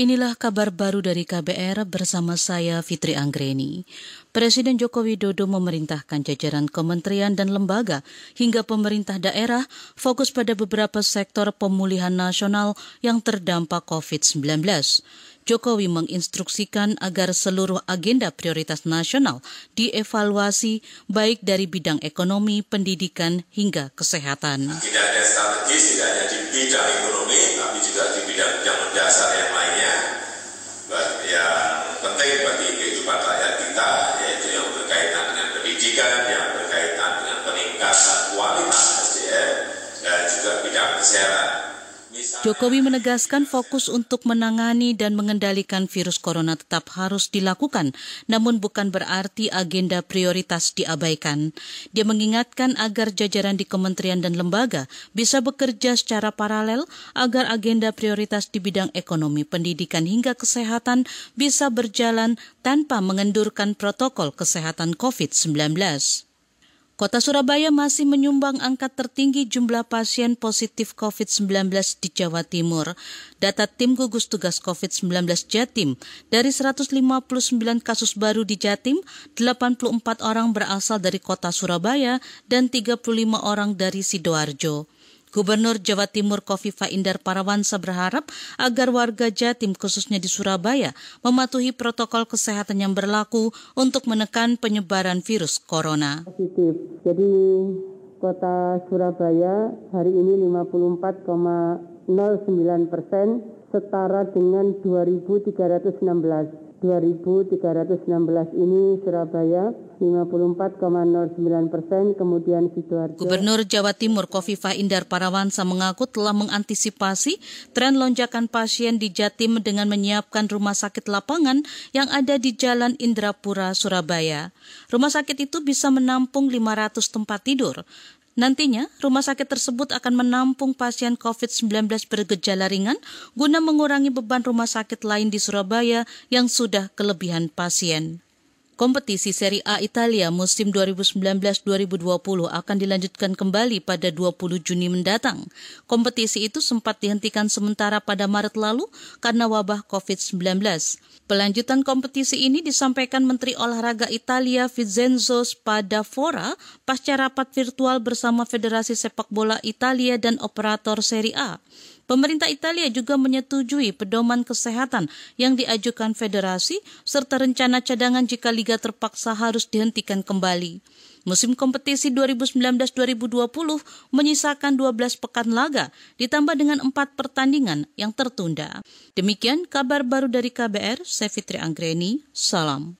Inilah kabar baru dari KBR bersama saya Fitri Anggreni. Presiden Joko Widodo memerintahkan jajaran kementerian dan lembaga hingga pemerintah daerah fokus pada beberapa sektor pemulihan nasional yang terdampak COVID-19. Jokowi menginstruksikan agar seluruh agenda prioritas nasional dievaluasi baik dari bidang ekonomi, pendidikan, hingga kesehatan. Tidak ada strategis, tidak hanya di bidang ekonomi, tapi juga di bidang-bidang mendasar yang lainnya. Jokowi menegaskan fokus untuk menangani dan mengendalikan virus corona tetap harus dilakukan, namun bukan berarti agenda prioritas diabaikan. Dia mengingatkan agar jajaran di kementerian dan lembaga bisa bekerja secara paralel agar agenda prioritas di bidang ekonomi, pendidikan hingga kesehatan bisa berjalan tanpa mengendurkan protokol kesehatan COVID-19. Kota Surabaya masih menyumbang angka tertinggi jumlah pasien positif COVID-19 di Jawa Timur. Data tim gugus tugas COVID-19 Jatim, dari 159 kasus baru di Jatim, 84 orang berasal dari kota Surabaya dan 35 orang dari Sidoarjo. Gubernur Jawa Timur Kofifa Indar Parawansa berharap agar warga Jatim khususnya di Surabaya mematuhi protokol kesehatan yang berlaku untuk menekan penyebaran virus corona. Positif. Jadi kota Surabaya hari ini 54,09 persen setara dengan 2.316. 2.316 ini Surabaya 54,09 persen, kemudian Sidoarjo. Gubernur Jawa Timur Kofifa Indar Parawansa mengaku telah mengantisipasi tren lonjakan pasien di Jatim dengan menyiapkan rumah sakit lapangan yang ada di Jalan Indrapura, Surabaya. Rumah sakit itu bisa menampung 500 tempat tidur. Nantinya, rumah sakit tersebut akan menampung pasien COVID-19 bergejala ringan guna mengurangi beban rumah sakit lain di Surabaya yang sudah kelebihan pasien. Kompetisi Serie A Italia musim 2019-2020 akan dilanjutkan kembali pada 20 Juni mendatang. Kompetisi itu sempat dihentikan sementara pada Maret lalu karena wabah COVID-19. Pelanjutan kompetisi ini disampaikan Menteri Olahraga Italia Vincenzo Spadafora pasca rapat virtual bersama Federasi Sepak Bola Italia dan operator Serie A. Pemerintah Italia juga menyetujui pedoman kesehatan yang diajukan federasi serta rencana cadangan jika liga terpaksa harus dihentikan kembali. Musim kompetisi 2019-2020 menyisakan 12 pekan laga ditambah dengan 4 pertandingan yang tertunda. Demikian kabar baru dari KBR, saya Fitri Anggreni, salam.